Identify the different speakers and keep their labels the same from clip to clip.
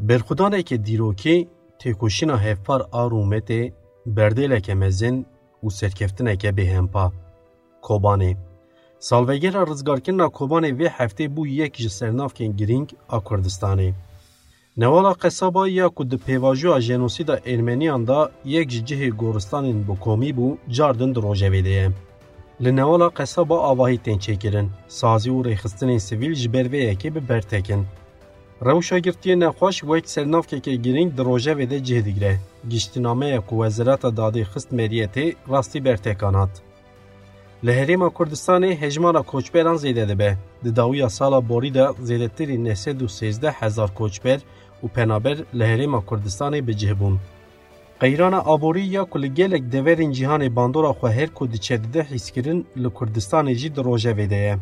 Speaker 1: Berxudaneke dîrokî têkoşîna hevpar a Rûmetê berdêleke mezin û serkeftineke bêhempa. Kobanê Salvegera rizgarkirina Kobanê vê heftê bû yek ji sernavkên girîng a Kurdistanê. Newala qesaba ya ku di pêvajoya jenosîda Ermeniyan da yek ji cihê goristanên bi komî bû cardin di rojevê de ye. Li newala qesaba avahî tên çêkirin, sazî û rêxistinên sivîl ji ber vê yekê bi ber tekin. Rewşagirtiyê nexweş wek sernavkeke girîng di rojevê de cih digire. Giştînameya ku Wezareta Dadê xist meriyetê rastî bertekan hat. Li Herêma Kurdistanê hejmara koçberan zêde dibe. Di dawiya sala borî de zêdetirî nesed û sêzdeh hezar koçber û penaber li Herêma Kurdistanê bi cih bûn. Qeyrana aborî ya ku li gelek deverên cîhanê bandora xwe her ku diçe dide hîskirin li Kurdistanê jî di rojevê de ye.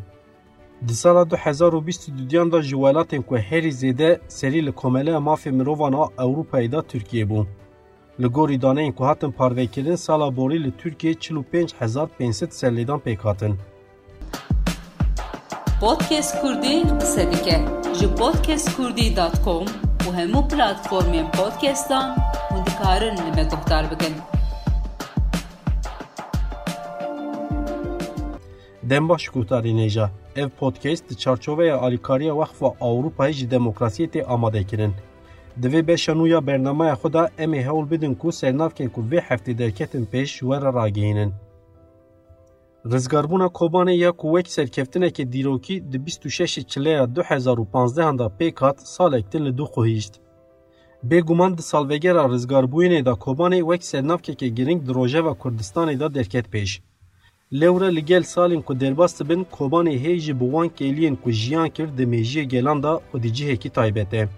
Speaker 1: Di sala 2022 da ji welatên ku herî zêde serî li komeleya mafê mirovan a Ewropayê da Tirkiye bû. Li gorî daneyên ku hatin parvekirin sala borî li Tirkiye 45500 serlêdan pêk hatin.
Speaker 2: Podcast Kurdî qise dike ji podcastkurdî.com û hemû platformên podcastan hûn dikarin li me guhdar bikin.
Speaker 1: Dembaş guhdarî nêja. Ev podcast di çarçoveya alîkariya Wexfa Ewropayê ji demokrasiyê tê amadekirin. Di vê beşa nû ya bernameya xwe da em ê hewl bidin ku sernavkên ku vê heftê derketin pêş ji we re ragihînin. Rizgarbûna Kobanê ya ku wek serkeftinekê dîrokî di 26 çileya 2015 da pêk hat salek din li dû xwehîşt. Bêguman di salvegera rizgarbûyînê da Kobanê wek sernavkeke giring di Rojava Kurdistanê da derket pêş. Lewre li gel salên ku derbas dibin Kobanê hê ji bi wan kêliyên ku jiyan kir di mêjiyê gelan da xwedî cihekî taybet e.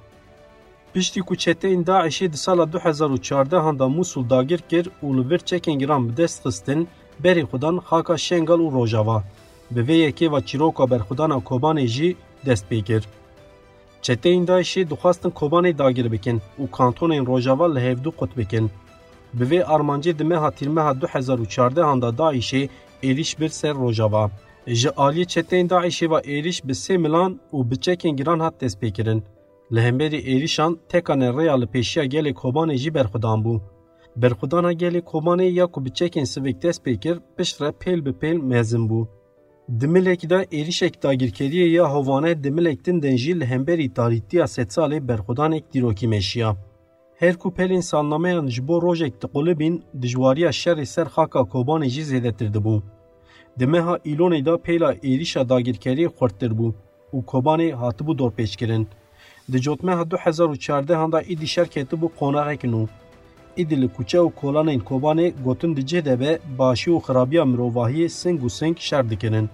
Speaker 1: Piştî ku çeteyên Daişê di sala 2014 da Musul dagir kir û li vir çekên giran bi xistin berê xudan xaka Şengal û Rojava. Bi vê yekêva çîroka berxudana Kobanê jî dest pê kir. Çeteyên Daişê dixwastin Kobanê dagir bikin û kantonên Rojava li hevdû qut bikin. Bi vê armancê di meha tîrmeha 2014 da Daişê êriş bir ser Rojava. Ji aliyê çeteyên Daişê ve êriş bi sê milan û bi çekên giran hat dest pêkirin. Li hemberî êrişan tekanên rêya li pêşiya gelê Kobanê jî berxudan bû. Berxudana ya ku bi çekên sivik dest pê kir pişt re pêl bi pêl mezin bû. Di milek de êrişek ya hovane di milek din den jî li hemberî tarîtiya meşiya. Her ku pelên salnameyan ji bo rojek diqulibîn dijwariya şerê ser xaka Kobanê jî zêdetir dibû. Di meha îlonê da pêla êrişa dagirkeriyê xurttir bû û Kobanê hatibû dorpêçkirin. Di cotmeha 2014 da îdî şer ketibû qonaqek nû. Îdî li kuçe û kolanên Kobanê gotin di cih de be başî û xirabiya mirovahiyê sing û sing şer dikirin.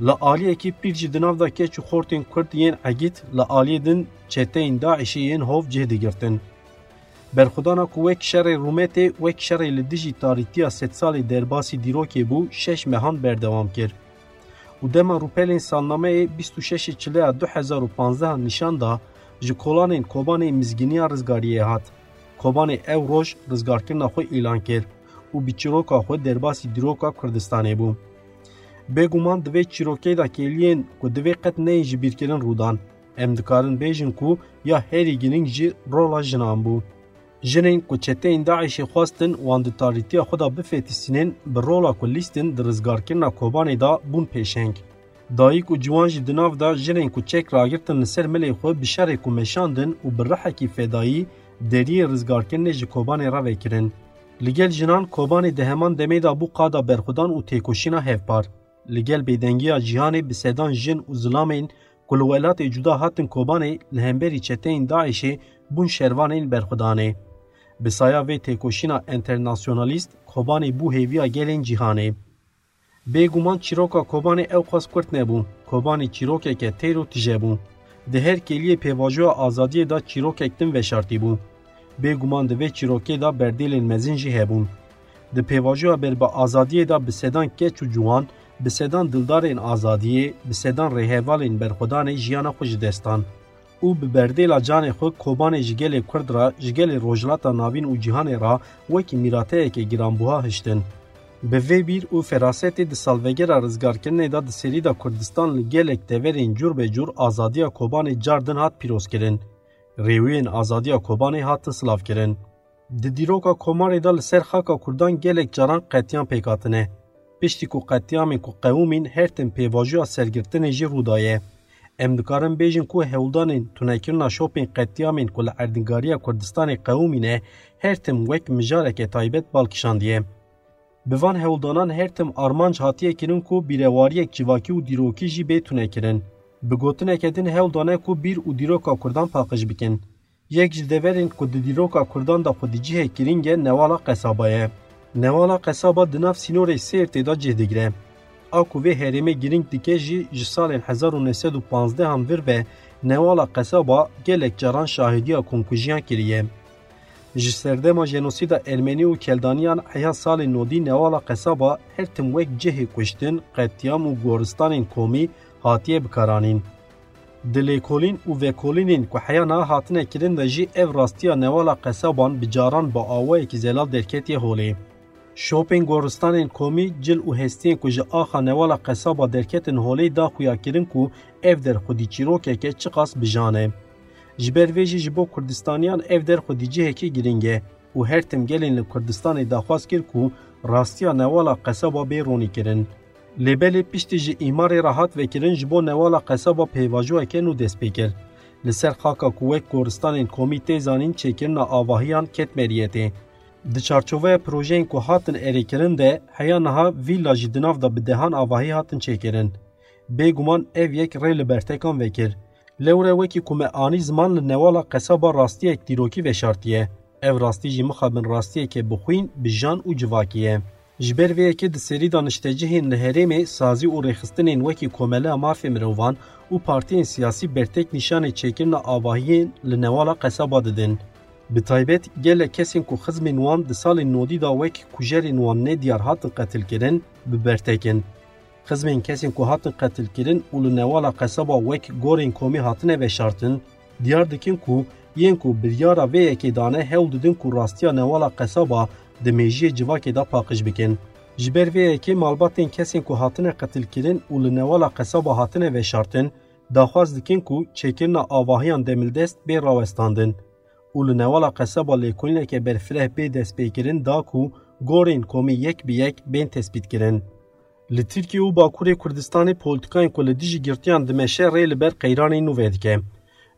Speaker 1: Li aliyekî pîr jî di nav da keç û xortên Kurd yên Egît li aliyê din çeteyên Daişê yên hov cih digirtin. Ku wek şerê Rûmetê wek şerê li dijî tarîtiya sed salê derbasî dîrokê bû şeş mehan berdewam kir. û dema rûpelên salnameyê 26 çileya 2015 nîşan da ji kolanên Kobanê mizgîniya rizgariyê hat. Kobanê ew roj rizgarkirina xwe îlan kir û bi çîroka xwe derbasî dîroka Kurdistanê bû. Bêguman divê çîrokê da kêliyên ku divê qet neyên ji bîrkirin rûdan. Em dikarin bêjin ku ya herî giring jî rola. Jinên ku çeteyên Daişê xwastin wan di tarîtiya xwe da bifêtîsînin bi rola ku lîstin di rizgarkirina Kobanê da bûn pêşeng. Dayîk û ciwan jî di nav da jinên ku çek ragirtin li ser milê xwe bi şerê ku meşandin û bi rihekî fedayî deriyê rizgarkirinê ji Kobanê re vekirin. Li gel jinan Kobanê di heman demê da bû qada berxudan û têkoşîna hevpar. Li gel bêdengiya cîhanê bi sedan jin û zilamên ku li welatê cuda hatin Kobanê li hemberî çeteyên Daişê bûn şervanên berxudanê. به سایه وی تکوشینا انترناسیونالیست کوبانی بو هیویا گلین جیهانی. به گمان چیروکا کوبانی او خواست کرد نبو، کوبانی چیروکی که تیرو تیجه بو. ده هر کلیه پیواجوه آزادی دا چیروک اکتن وشارتی بو. به گمان ده وی چیروکی دا بردیل مزین جیه بو. ده پیواجوه بل با آزادی دا بسیدان که چو جوان، بسیدان دلدار این آزادیه، بسیدان ریحوال این برخودان جیان خوش دستان. Û bi berdêla canê xwe Kobanê ji gelê Kurd ra ji gelê rojhilata navîn û cîhanê ra wekî mîrateyekê giranbuha hiştin. Bi vê bîr û ferasetê di salvegera rizgarkirinê da di serî da Kurdistan li gelek deverên cur be cur azadiya Kobanê cardin hat pîrozkirin. Rêwiyên azadiya Kobanê hatin slavkirin. Di dîroka Komarê da li ser xaka Kurdan gelek caran qetiyan pêkatine. Piştî ku qetiyamên ku qewûmîn her tim pêvajoya sergirtinê jî rûdaye. ام دکارم بیژن کو هولدان تونکی نا شاپینگ قتیام این اردنگاریا کوردستان قومینه هر تیم وک مجاره که تایبت بالکشان دی بوان هولدانان هر تیم ارمان چاتیه کینن کو بیرواری یک چواکی و دیروکی جی بیت تونکرین بو اکدین کو بیر و دیروکا کوردان پاکش بکن. یک جی کو دیروکا کوردان دا پدی جی هکرینگه نوالا قسابایه نوالا قسابا دناف سینور سیر دا جه A ku vê herêmê girîng dike jî ji salên 1915 vir ve newala qesaba gelek caran şahidiya komkujiyan kiriye. Ji serdema jenosîda Ermenî û Keldaniyan heya salên nodî newala qesaba her tim wek cihê kuştin, qetiyam û goristanên komî hatiye bikaranîn. Di lêkolîn û vekolînên ku heya na hatine kirin de jî ev rastiya newala qesaban bi caran bi awayekî zelal derketiye holê. Şopên goristanên komî cil û hestiyên ku ji axa newala qesaba derketin holê da xuya kirin ku ev der xwedî çîrokeke çi qas bijane. Ji ber vê jî ji bo Kurdistaniyan ev der xwedî cihekî giring e û her tim gelên li Kurdistanê daxwaz kir ku rastiya newala qesaba bê ronî kirin. Lêbelê piştî ji îmarê rahat vekirin ji bo newala qesaba pêvajoyeke nû dest pê kir. Li ser xaka ku wek goristanên komî tê zanîn çêkirina avahiyan ketmeriyetê. Di çarçoveya projeyên ku hatin erêkirin de heya niha vîla jî di da bi dehan hatin çêkirin. Bêguman ev yek rê li bertekan vekir. Lewre wekî ku me anî ziman li newala qesaba rastiyek dîrokî veşartiye. Ev rastî jî mixabin rastiyeke bixwîn bi jan û civakî ye. Ji ber vê yekê di serî daniştecihên li herêmê sazî û rêxistinên wekî komeleya mafê mirovan û partiyên siyasî bertek nîşanê çêkirina avahiyên li newala qesaba didin. Bi taybet gelek kesên ku xizmên wan di salên nodî da wek kujerên wan nediyar hatin qetilkirin bi bertekin. Xizmên kesên ku hatin qetilkirin û li newala qesaba wek gorên komî hatine veşartin, diyar dikin ku yên ku biryara vê yekê dane hewl didin ku rastiya newala qesaba di mêjiyê civakê da paqij bikin. Ji ber vê yekê malbatên kesên ku hatine qetilkirin û li newala qesaba hatine veşartin, daxwaz dikin ku çêkirina avahiyan demildest bê rawestandin. Û li newala qesaba lêkolîneke berfireh bê destpêkirin da ku gorên komî yek bi yek bên tespîtkirin. Li Tirkiye û Bakurê Kurdistanê polîtikayên ku li dijî girtiyan dimeşe rê li ber qeyranê nû vedike.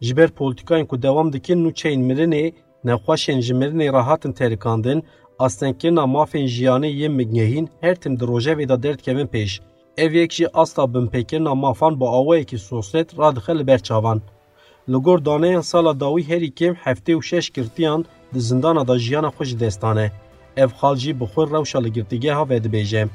Speaker 1: Ji ber polîtikayên ku dewam dikin nû çeyên mirinê, nexweşên ji mirinê rahatin terikandin, astengkirina mafên jiyanê yên migehîn her tim di rojevê da derdkevin pêş. Ev yek jî asta binpêkirina mafan bi awayekî sosret radixe li. Li gor daneyan sala dawî herî kêm heftê û şeş girtiyan di zindana da jiyana xwe ji destane. Ev xal jî bi xwe rewşa li girtîgeha vedibêje.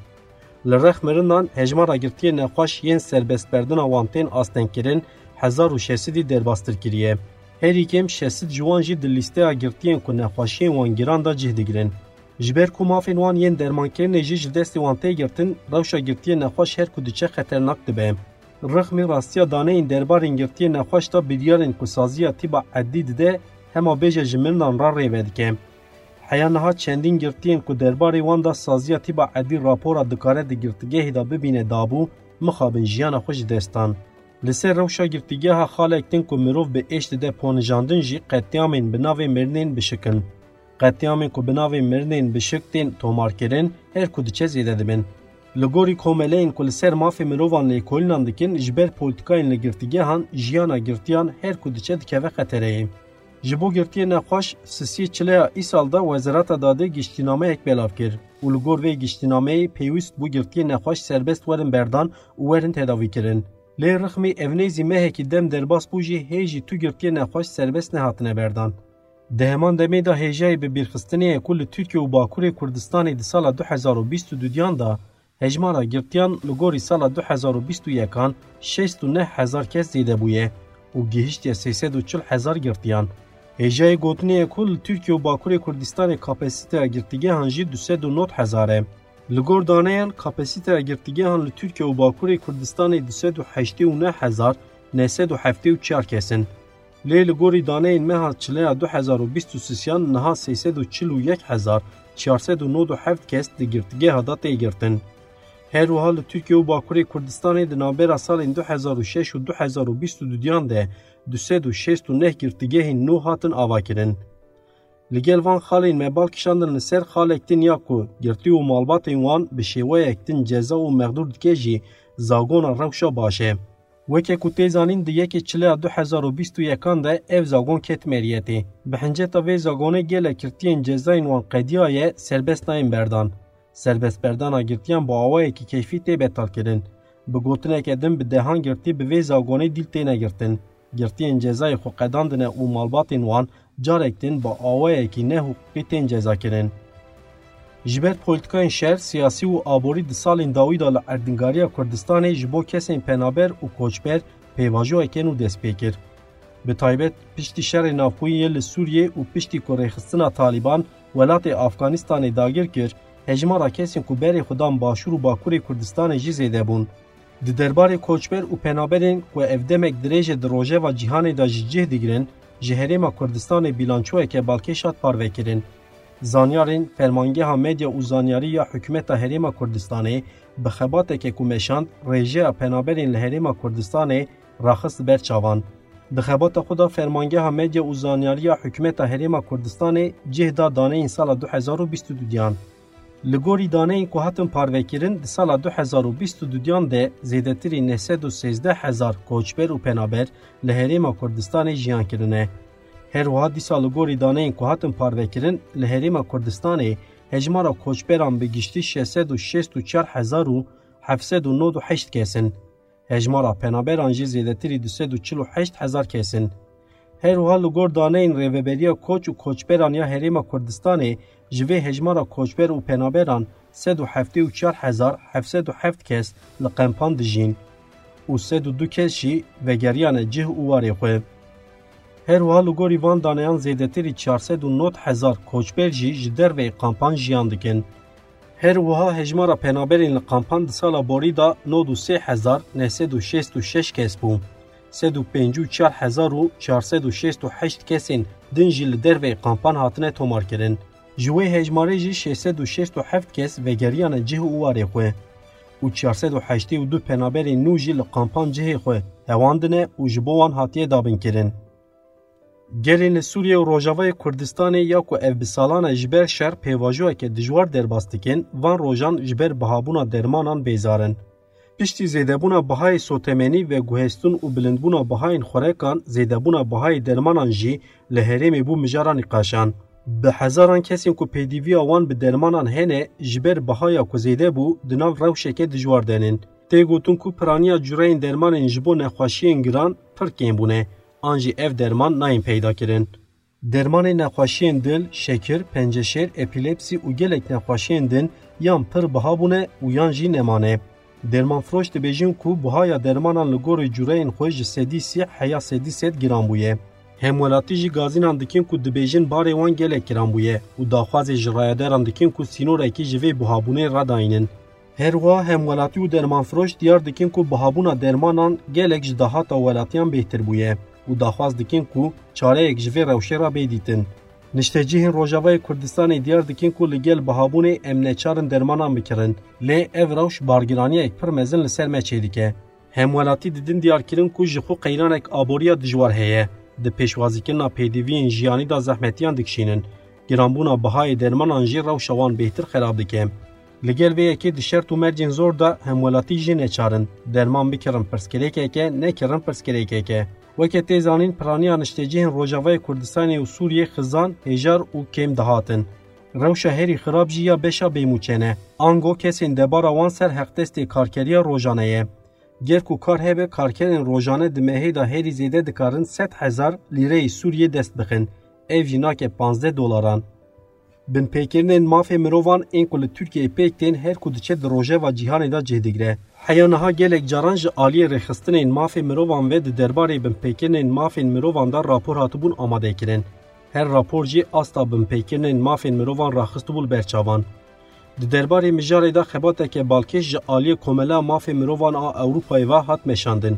Speaker 1: Li rex mirindan hejmara girtiyê nexweş yên serbestberdina wan tên astengkirin hezar û şesidî derbastir kiriye. Herî kêm şesid ji wan jî di lîsteya girtiyên ku nexweşiyên wan giran da cih digirin. Ji ber ku mafên wan yên dermankirinê jî ji destê wan tê girtin, rewşa girtiyê nexweş her ku diçe xeternak dibe. رخمی راستیا دانه این دربارین گفتی نخوش تا این کسازیاتی با عدی ده هما بیجه جمیلنان را ریوه حیانه ها چندین گرتین که درباری وان دا سازیا تیبا عدی راپورا دکاره دی گرتگه دا ببینه دابو مخابن جیان خوش دستان. لسه روشا گرتگه ها خالکتین که مروف به ایشت ده پونجاندن جی قطیامین بناوی مرنین بشکن. قطیامین که بناوی مرنین بشکتین تومار کرن هر کدچه زیده دبین. Li gorî komeleyên ku li ser mafê mirovan lêkolînan dikin ji ber polîtikayên li girtîgehan jiyana girtiyan her ku diçe dikeve xetereyê. Ji bo girtiyê nexweş sisî çileya îsal da Wezareta Dadê giştînameyek belav kir û li gor vê giştînameyê pêwîst bû girtiyê nexweş serbest werin berdan û werin tedavî kirin. Lê rixmê evnêzî mehekî dem derbas bû jî hê jî tu girtiyê nexweş serbest nehatine berdan. Di heman demê da hêjayê bi bîrxistinê ku li Tirkiye û Bakurê Kurdistanê di sala 2022 da hejmara girtiyan li gorî sala 2021 69 hezar kes zêde bûye û gihiştiye 340 hezar girtiyan. Hêjayê gotinê ku li Tirkiye û Bakurê Kurdistanê kapasiteya girtîgehan jî 209 hezar e. Li gor daneyan kapasiteya girtîgehan li Tirkiye û Bakurê Kurdistanê 289 hezar 974 kesin. Lê li gorî daneyên meha çileya 2023yan niha 341 hezar 497 kes di girtîgeha da tê girtin. Her wiha li Tirkiye û Bakurê Kurdistanê di navbera salên 2006 û 2022 de du sed û şêst û neh girtîgehên nû hatin avakirin. Li gel van xalên mebal kişandin li ser xalek din ya ku girtî û malbatên wan bi şêweyek din ceza û mexdûr dike jî zagona rewşa baş e. Weke ku tê zanîn di yekê çileya 2021 de ev zagon ket meriyetê. Bi hinceta vê zagonê gelek girtiyên cezayên wan qediya ye serbest nayên berdan. Girtiyan bi awayekî keyfî tê betalkirin. Bi gotineke din bi dehan girtî bi vê zagonê dîl têne girtin. Girtiyên cezayê xwe qedandine û malbatên wan carek din bi awayekî nehuquqî tên cezakirin. Ji ber polîtikayên şer, siyasî û aborî di salên dawî da li Erdingariya Kurdistanê ji bo kesên penaber û koçber pêvajoyeke nû dest pê kir. Bi taybet piştî şerê navxwî yê li Sûriyê û piştî ku rêxistina Taliban welatê Afganistanê dagir kir, هجمارا کسین کو بری خودان باشور و باکور کردستان جی زیده بون. د دربار کوچبر و پنابرین کو افدمک دریج دروژه و جهان دا جه جهره ما کردستان بیلانچوه که بالکشات پاروه کرین. زانیارین فرمانگی ها میدیا و زانیاری یا حکومت هریم کردستانی به خبات که کمشاند رژه پنابرین لهریم کردستانی راخص برچاوان. به خبات خدا فرمانگی ها میدیا و زانیاری یا حکومت هریم کردستانی جه دا دانه این سال 2022 دیان. لگوریدانه این کوheiten پارکیرن در سال 2022 ده زیادتری نه کوچبر و پنابر لهرم ما کوردستان انجام کرده. هر واحدی سال گوریدانه این کوheiten پارکیرن لهرم اق Kurdistan، هجمات کوچبران به گشتی 664000 و حفص دو نود هشت کسند، هجمات هیروها این ریوبری و کوچ و کوچبران یا هریما کردستانه جوی هجمارا کوچبر و پنابران 174707 کس لقمپان دجین و 32 کس جی وگریان جه اواری خوی. هروها گوری وان دانیان نوت هزار کوچبر جی جدر و قمپان جیان دکن. هروها هجمارا پنابرین لقمپان دسالا بوری دا 93000 966 کس بوم. 154 hezar û 468 kesên din jî li derveyê kampan hatine tomarkirin. Ji wê hejmarê jî 667 kes vegeriyane cih û warê xwe û 482 penaberên nû jî li kampan cihê xwe hewandine û ji bo wan hatiye dabinkirin. Gelên li Sûriye û Rojavayê Kurdistanê ya ku ev bi salan ji ber şer pêvajoyeke dijwar derbas dikin, van rojan ji ber bihabûna dermanan bêzarin. Piştî zêdebûna bihayê sotemenî ve guhestûn û bilindbûna bihayên xurekan, zêdebûna bihayê dermanan jî li herêmê bû mijara nîqaşan. Bi hezaran kesên ku pêdîviya wan bi dermanan hene ji ber bihaya ku zêde bû di nav rewşeke dijwar denin. Tê gotin ku piraniya cureyên dermanên ji bo nexweşiyên giran pir kêm bûne. an jî ev derman nayên peyda kirin. Dermanê nexweşiyên dil, şekir, penceşêr, epilepsî û gelek nexweşiyên din yan pir biha bûne û. درمان فروش د بیژن کو بو هایا درمان ان لګور جوړین خو ج سدی سی حیا سدی سد ګرام بوې هم ج غازین ان دکین کو د بیژن بار وان ګل ګرام بوې او دا خو ز جرایدار ان دکین کو سینور کی جوی بو را داینن هر وا همولاتی او درمان فروش دیار دکین کو بو هابونه درمان ان ګل اج دها تا بهتر بوې او دا خو دکین کو چاره اج جوی راوشه را بیدیتن نشتجیه روژاوای کردستان دیار دکین کو لگل بهابون امنچارن درمانان بکرن لی او روش بارگرانی اک پر مزن لسر مچه دیکه همولاتی دیدن دیار کرن کو جخو قیران اک آبوریا دجوار هیه ده پیشوازی کنا پیدیوین جیانی دا زحمتیان دکشینن گرانبونا بهای درمانان جی روش وان بهتر خراب دیکه لگل وی اکی دشتر و مرجن زور دا همولاتی جی نچارن درمان بکرن پرسکریک نه نکرن پرسکریک وکه تیزانین پرانی نشتجهن روجاوای کردستان و سوریه خزان هجار و کم دهاتن رو شهری خراب جیا بشا بیموچنه آنگو کسین دبارا وان سر حقدست کارکریا روجانه یه گرک و کار هبه کارکرین روجانه دمهی دا هری زیده دکارن ست هزار لیره سوریه دست بخن ایو جناک پانزده دلاران Bin pêkirinên mafê mirovan ên ku li Tirkiyeyê pêk her ku diçe di rojeva cîhanê da cêdigire. Heya niha gelek caran ji aliyê rêxistinên mirovan ve di derbarê binpêkirinên mafên mirovan da rapor hatibûn amadekirin. Her rapor jî asta binpêkirinên mafên mirovan raxistibû berçavan. Di derbarê mijarê da xebateke balkêş ji Komela Mafê Mirovan a Ewropayê ve hat meşandin.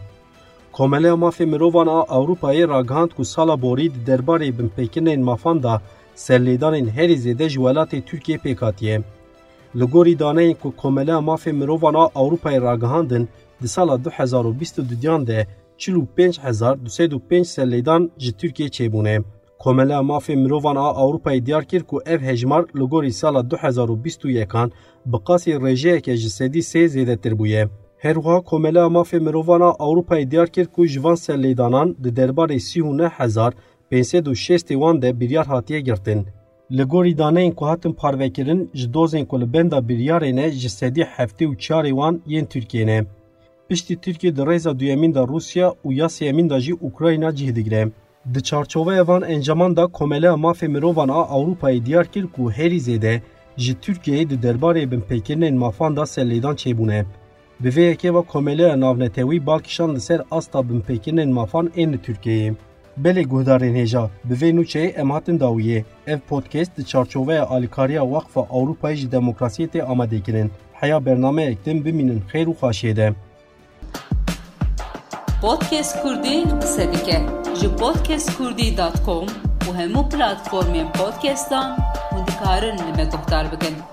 Speaker 1: Komeleya Mafê Mirovan a Ewropayê ragihand ku sala borî di derbarê binpêkirinên mafan da serlêdanên herî zêde ji welatê Tirkiye pêk hatiye. Li gorî daneyên ku Komeleya Mafê Mirovan a Ewropayê ragihandin di sala 2022 de 45205 selêdan ji Tirkiye çêbûne. Komela mafê mirovan a Ewropayê diyar kir ku ev hejmar li gorî sala 2021an bi qasî rêjeyeke ji sedî sê zêdetir bûye. Herwiha Komela mafê mirovan a Ewropayê diyar kir ku ji van selêdanan di derbarê sî û neh hezar pênsed û şêstê wan de biryar hatiye girtin. Li gorî daneyên ku hatin parvekirin ji dozên ku li benda biryarê ne ji sedî heftê û çarê wan yên Tirkiye ne. Piştî Tirkiye di rêza duyemîn da Rusya û ya sêyemîn da jî Ukrayna cih digire. Di çarçoveya van enceman da Komeleya mafê mirovan a Ewropayê diyar kir ku herî zêde ji Tirkiyeyê di derbarê binpêkirinên mafan da selêdan çêbûne. Bi vê yekê ve Komeleya navnetewî balkişan li ser asta binpêkirinên mafan ên li Tirkiyeyê. Belê guhdarên hêja, bi vê nûçeyê em hatin dawiyê. Ev podcast di çarçoveya alîkariya Waqfa Ewropayê ji demokrasiyê tê amadekirin. Heya bernameyek din bimînin xêr û xaşiyê de.
Speaker 2: Podcast Kurdî qise dike ji podcastkurdî.com û hemû platformên podcastan hûn dikarin li me guhdar bikin.